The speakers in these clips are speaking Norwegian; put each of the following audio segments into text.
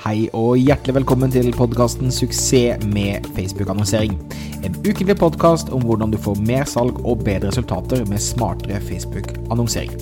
Hei og hjertelig velkommen til podkasten 'Suksess med Facebook-annonsering'. En ukentlig podkast om hvordan du får mer salg og bedre resultater med smartere Facebook-annonsering.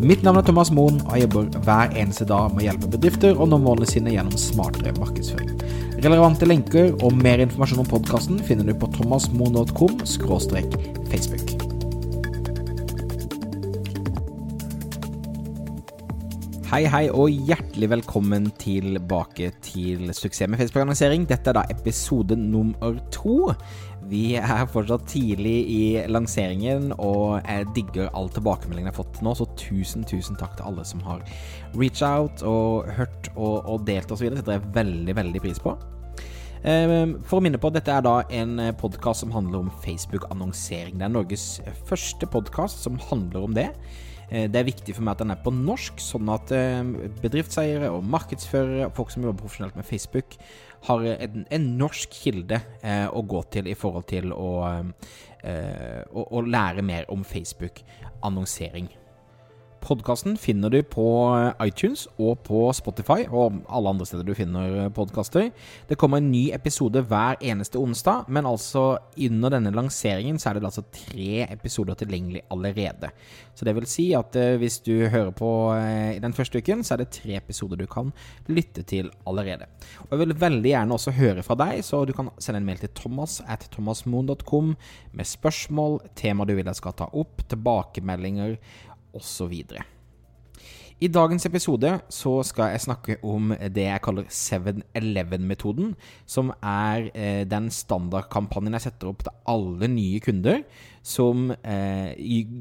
Mitt navn er Thomas Moen, og jeg jobber hver eneste dag med å hjelpe bedrifter å nå målene sine gjennom smartere markedsføring. Relevante lenker og mer informasjon om podkasten finner du på thomasmoen.com facebook. Hei, hei, og hjertelig velkommen tilbake til Suksess med Facebook-annonsering. Dette er da episode nummer to. Vi er fortsatt tidlig i lanseringen, og jeg digger all tilbakemeldingen jeg har fått nå, så tusen, tusen takk til alle som har reached out og hørt og, og delt osv. Det setter jeg veldig, veldig pris på. Ehm, for å minne på, dette er da en podkast som handler om Facebook-annonsering. Det er Norges første podkast som handler om det. Eh, det er viktig for meg at den er på norsk, sånn at eh, bedriftseiere og markedsførere og folk som jobber profesjonelt med Facebook, har en, en norsk kilde eh, å gå til i forhold til å, eh, å, å lære mer om Facebook-annonsering. Podkasten finner du på iTunes og på Spotify og alle andre steder du finner podkaster. Det kommer en ny episode hver eneste onsdag, men altså under denne lanseringen så er det altså tre episoder tilgjengelig allerede. Så det vil si at eh, hvis du hører på eh, i den første uken, så er det tre episoder du kan lytte til allerede. Og Jeg vil veldig gjerne også høre fra deg, så du kan sende en mail til thomas at thomasmoen.com med spørsmål, tema du vil jeg skal ta opp, tilbakemeldinger osv. I dagens episode så skal jeg snakke om det jeg kaller 7-Eleven-metoden, som er eh, den standardkampanjen jeg setter opp til alle nye kunder som eh,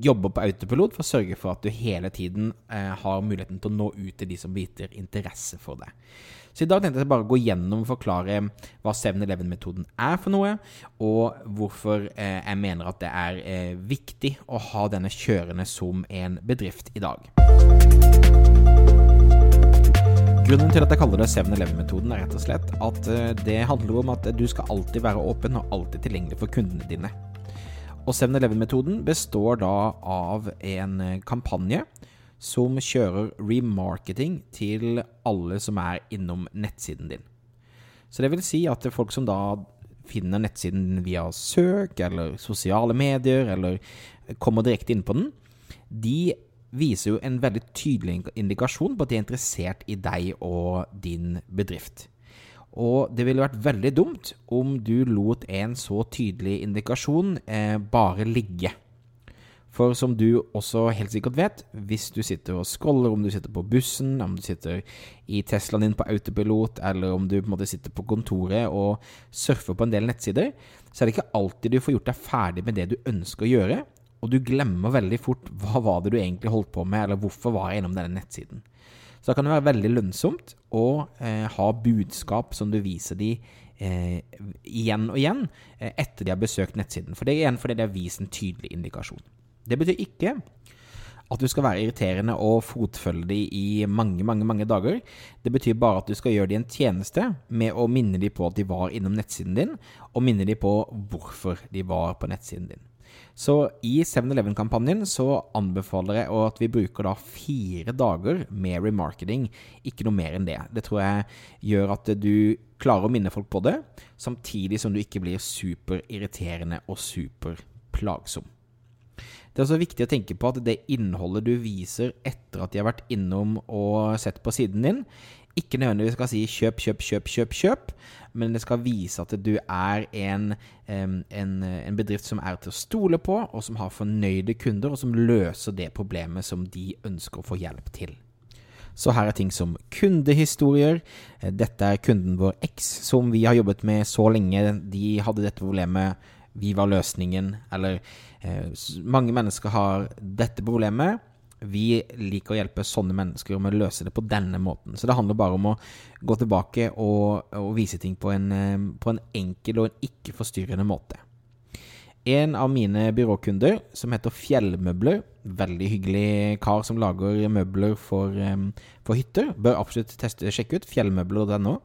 jobber på autopilot for å sørge for at du hele tiden eh, har muligheten til å nå ut til de som biter interesse for det. Så i dag tenkte jeg bare å gå gjennom og forklare hva 7-Eleven-metoden er for noe, og hvorfor eh, jeg mener at det er eh, viktig å ha denne kjørende som en bedrift i dag. Grunnen til at jeg kaller det 7-Eleven-metoden, er rett og slett at eh, det handler om at du skal alltid være åpen og alltid tilgjengelig for kundene dine. Og 7-Eleven-metoden består da av en eh, kampanje som kjører remarketing til alle som er innom nettsiden din. Så det vil si at folk som da finner nettsiden din via søk eller sosiale medier, eller kommer direkte inn på den, de viser jo en veldig tydelig indikasjon på at de er interessert i deg og din bedrift. Og det ville vært veldig dumt om du lot en så tydelig indikasjon eh, bare ligge. For som du også helt sikkert vet, hvis du sitter og scroller, om du sitter på bussen, om du sitter i Teslaen din på autopilot, eller om du på en måte sitter på kontoret og surfer på en del nettsider, så er det ikke alltid du får gjort deg ferdig med det du ønsker å gjøre, og du glemmer veldig fort hva var det du egentlig holdt på med, eller hvorfor var jeg innom denne nettsiden. Så da kan det være veldig lønnsomt å eh, ha budskap som du viser de eh, igjen og igjen eh, etter de har besøkt nettsiden. For det er igjen fordi det har vist en tydelig indikasjon. Det betyr ikke at du skal være irriterende og fotfølge dem i mange, mange mange dager. Det betyr bare at du skal gjøre dem en tjeneste med å minne dem på at de var innom nettsiden din, og minne dem på hvorfor de var på nettsiden din. Så i 7-Eleven-kampanjen så anbefaler jeg at vi bruker da fire dager med remarketing, ikke noe mer enn det. Det tror jeg gjør at du klarer å minne folk på det, samtidig som du ikke blir superirriterende og superplagsom. Det er også viktig å tenke på at det innholdet du viser etter at de har vært innom og sett på siden din, ikke nødvendigvis skal si kjøp, kjøp, kjøp, kjøp, kjøp, men det skal vise at du er en, en, en, bedrift som er til å stole på, og som har fornøyde kunder, og som løser det problemet som de ønsker å få hjelp til. Så her er ting som kundehistorier. Dette er kunden vår X, som vi har jobbet med så lenge. De hadde dette problemet, vi var løsningen. Eller eh, mange mennesker har dette problemet vi liker å hjelpe sånne mennesker med å løse det på denne måten. Så det handler bare om å gå tilbake og, og vise ting på en, eh, på en, enkel og en ikke-forstyrrende måte. En av mine byråkunder, som heter Fjellmøbler, veldig hyggelig kar som lager møbler for, eh, for hytter, bør absolutt teste, sjekke ut fjellmøbler.no.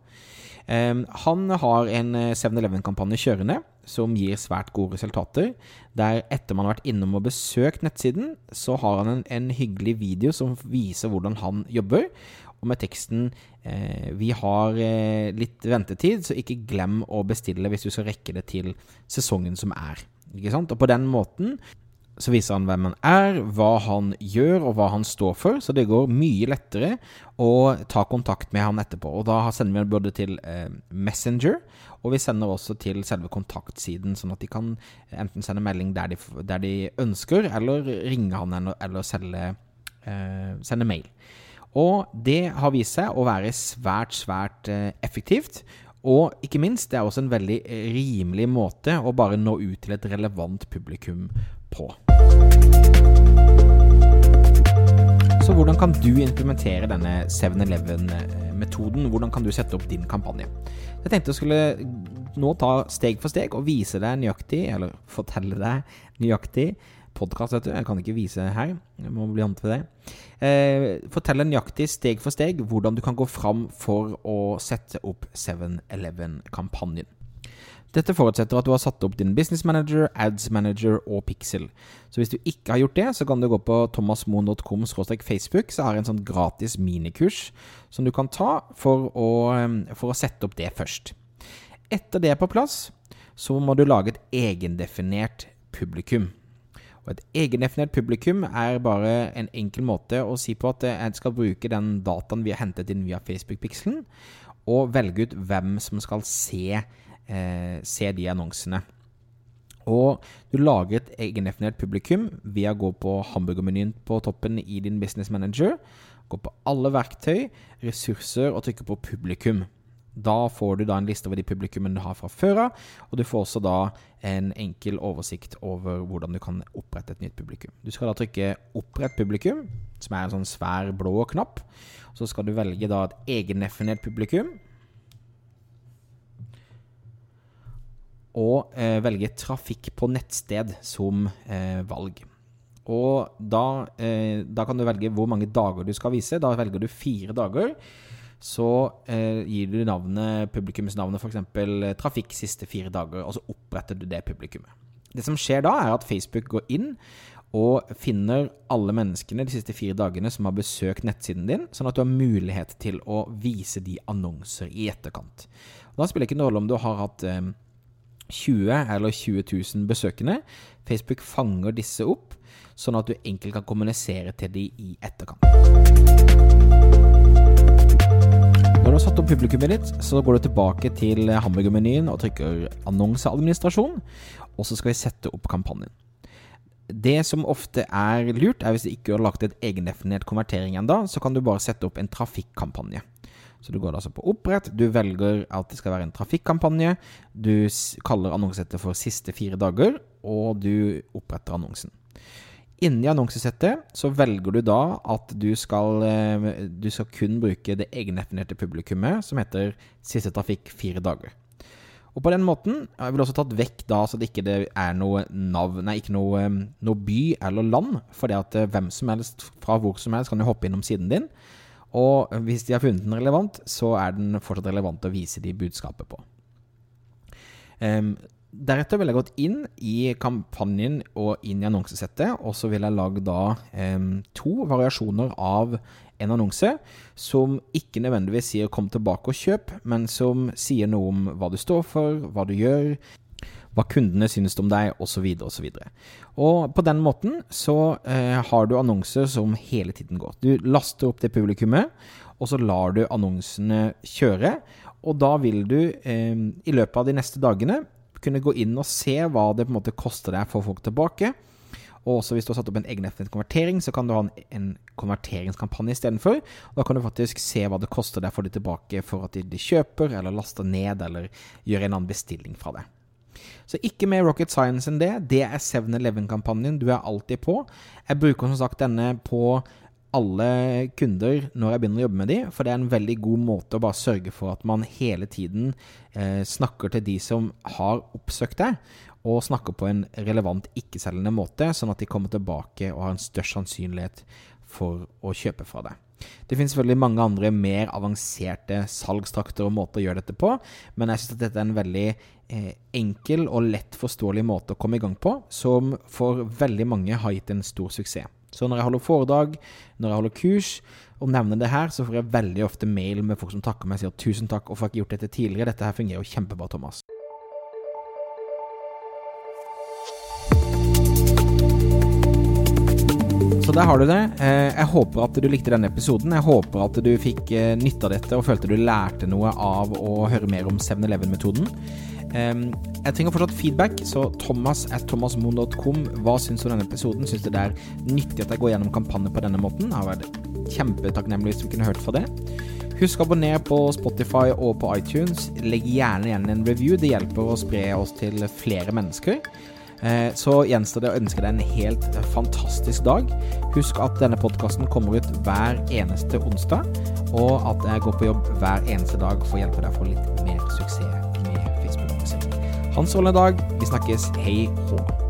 Han har en 7-Eleven-kampanje kjørende som gir svært gode resultater. Der etter man har vært innom og besøkt nettsiden, så har han en, en hyggelig video som viser hvordan han jobber. Og med teksten eh, 'Vi har eh, litt ventetid, så ikke glem å bestille hvis du skal rekke det til sesongen som er'. Ikke sant? Og på den måten så viser han hvem han er, hva han gjør og hva han står for, så det går mye lettere å ta kontakt med han etterpå. Og da sender vi han både til eh, Messenger, og vi sender også til selve kontaktsiden, sånn at de kan enten sende melding der de, der de ønsker, eller ringe han eller, eller selge, eh, sende mail. Og det har vist seg å være svært, svært eh, effektivt. Og ikke minst, det er også en veldig eh, rimelig måte å bare nå ut til et relevant publikum på. Så hvordan kan du implementere denne 7-Eleven-metoden? Hvordan kan du sette opp din kampanje? Jeg tenkte jeg skulle nå ta steg for steg og vise deg nøyaktig, eller fortelle deg nøyaktig podkast, vet du. Jeg kan ikke vise her. Jeg må bli vant til det. Eh, fortelle nøyaktig steg for steg hvordan du kan gå fram for å sette opp 7-Eleven-kampanjen. Dette forutsetter at du har satt opp din Business Manager, Ads Manager og Pixel. Så hvis du ikke har gjort det, så kan du gå på thomasmoen.com facebook, så har jeg en sånn gratis minikurs som du kan ta for å, for å sette opp det først. Etter det er på plass, så må du lage et egendefinert publikum. Og Et egendefinert publikum er bare en enkel måte å si på at jeg skal bruke den dataen vi har hentet inn via Facebook-pikselen, og velge ut hvem som skal se eh, se de annonsene. Og du lager et egendefinert publikum ved å gå på hamburgermenyen på toppen i din Business Manager. Gå på alle verktøy, ressurser og trykke på publikum. Da får du da en liste over de publikummene du har fra før av, og du får også da en enkel oversikt over hvordan du kan opprette et nytt publikum. Du skal da trykke 'opprett publikum', som er en sånn svær blå knapp. Så skal du velge da et egendefinert publikum. Og eh, velge trafikk på nettsted som eh, valg. Og da, eh, da, kan du velge hvor mange dager du skal vise. Da velger du fire dager. Så eh, gir du navnet, publikumsnavnet f.eks. Eh, trafikk siste fire dager, og så oppretter du det publikummet. Det som skjer da, er at Facebook går inn og finner alle menneskene de siste fire dagene som har besøkt nettsiden din, sånn at du har mulighet til å vise de annonser i etterkant. Og da spiller det ikke noen rolle om du har hatt eh, 20 eller 20 000 besøkende. Facebook fanger disse opp, sånn at du enkelt kan kommunisere til dem i etterkant. Når du har satt opp publikummet ditt, så går du tilbake til hamburgermenyen og trykker 'annonseadministrasjon', og så skal vi sette opp kampanjen. Det som ofte er lurt, er hvis du ikke har lagt et egendefinert konvertering ennå, så kan du bare sette opp en trafikkampanje. Så du går altså på opprett, du velger at det skal være en trafikkampanje, du kaller annonsesettet for siste fire dager, og du oppretter annonsen. Inni annonsesettet så velger du da at du skal, eh, du skal kun bruke det egendefinerte publikummet som heter siste trafikk fire dager. Og på den måten jeg vil også tatt vekk da så det ikke er noe navn, nei, ikke noe, eh, noe by eller land, for det at eh, hvem som helst fra hvor som helst kan jo hoppe innom siden din. Og hvis de har funnet den relevant, så er den fortsatt relevant å vise de budskapet på. Um, deretter vil jeg gått inn i kampanjen og inn i annonsesettet, og så vil jeg lage da um, to variasjoner av en annonse som ikke nødvendigvis sier 'kom tilbake og kjøp', men som sier noe om hva du står for, hva du gjør, hva kundene synes om deg, osv. osv. Og på den måten så eh, har du annonser som hele tiden går. Du laster opp det publikummet, og så lar du annonsene kjøre. Og da vil du eh, i løpet av de neste dagene kunne gå inn og se hva det på en måte koster deg for folk tilbake. Og også hvis du har satt opp en egen konvertering, så kan du ha en, en konverteringskampanje istedenfor. Da kan du faktisk se hva det koster deg for de tilbake for at de, de kjøper, eller laster ned, eller gjør en annen bestilling fra det. Så ikke mer rocket science enn det. Det er 7-Eleven-kampanjen. Du er alltid på. Jeg bruker som sagt denne på alle kunder når jeg begynner å jobbe med dem, for det er en veldig god måte å bare sørge for at man hele tiden eh, snakker til de som har oppsøkt deg, og snakker på en relevant, ikke-selgende måte, sånn at de kommer tilbake og har en størst sannsynlighet for å kjøpe fra deg. Det finnes selvfølgelig mange andre mer avanserte salgstrakter og måter å gjøre dette på, men jeg syns at dette er en veldig eh, enkel og lett forståelig måte å komme i gang på, som for veldig mange har gitt en stor suksess. Så når jeg holder foredrag, når jeg holder kurs og nevner det her, så får jeg veldig ofte mail med folk som takker meg og sier tusen takk, hvorfor har jeg ikke gjort dette tidligere. Dette her fungerer jo kjempebra, Thomas. Så der har du det. Eh, jeg håper at du likte denne episoden. Jeg håper at du fikk eh, nytte av dette og følte du lærte noe av å høre mer om 7-Eleven-metoden. Jeg trenger fortsatt feedback, så thomas at thomasmoen.com. Hva syns du om denne episoden? Syns du det er nyttig at jeg går gjennom kampanjer på denne måten? Jeg har vært kjempetakknemlig hvis du kunne hørt fra det. Husk å abonnere på Spotify og på iTunes. Legg gjerne igjen en review. Det hjelper å spre oss til flere mennesker. Eh, så gjenstår det å ønske deg en helt fantastisk dag. Husk at denne podkasten kommer ut hver eneste onsdag, og at jeg går på jobb hver eneste dag for å hjelpe deg å få litt mer suksess med Facebook-musikk. Hans Ålne dag. Vi snakkes. Hei hå.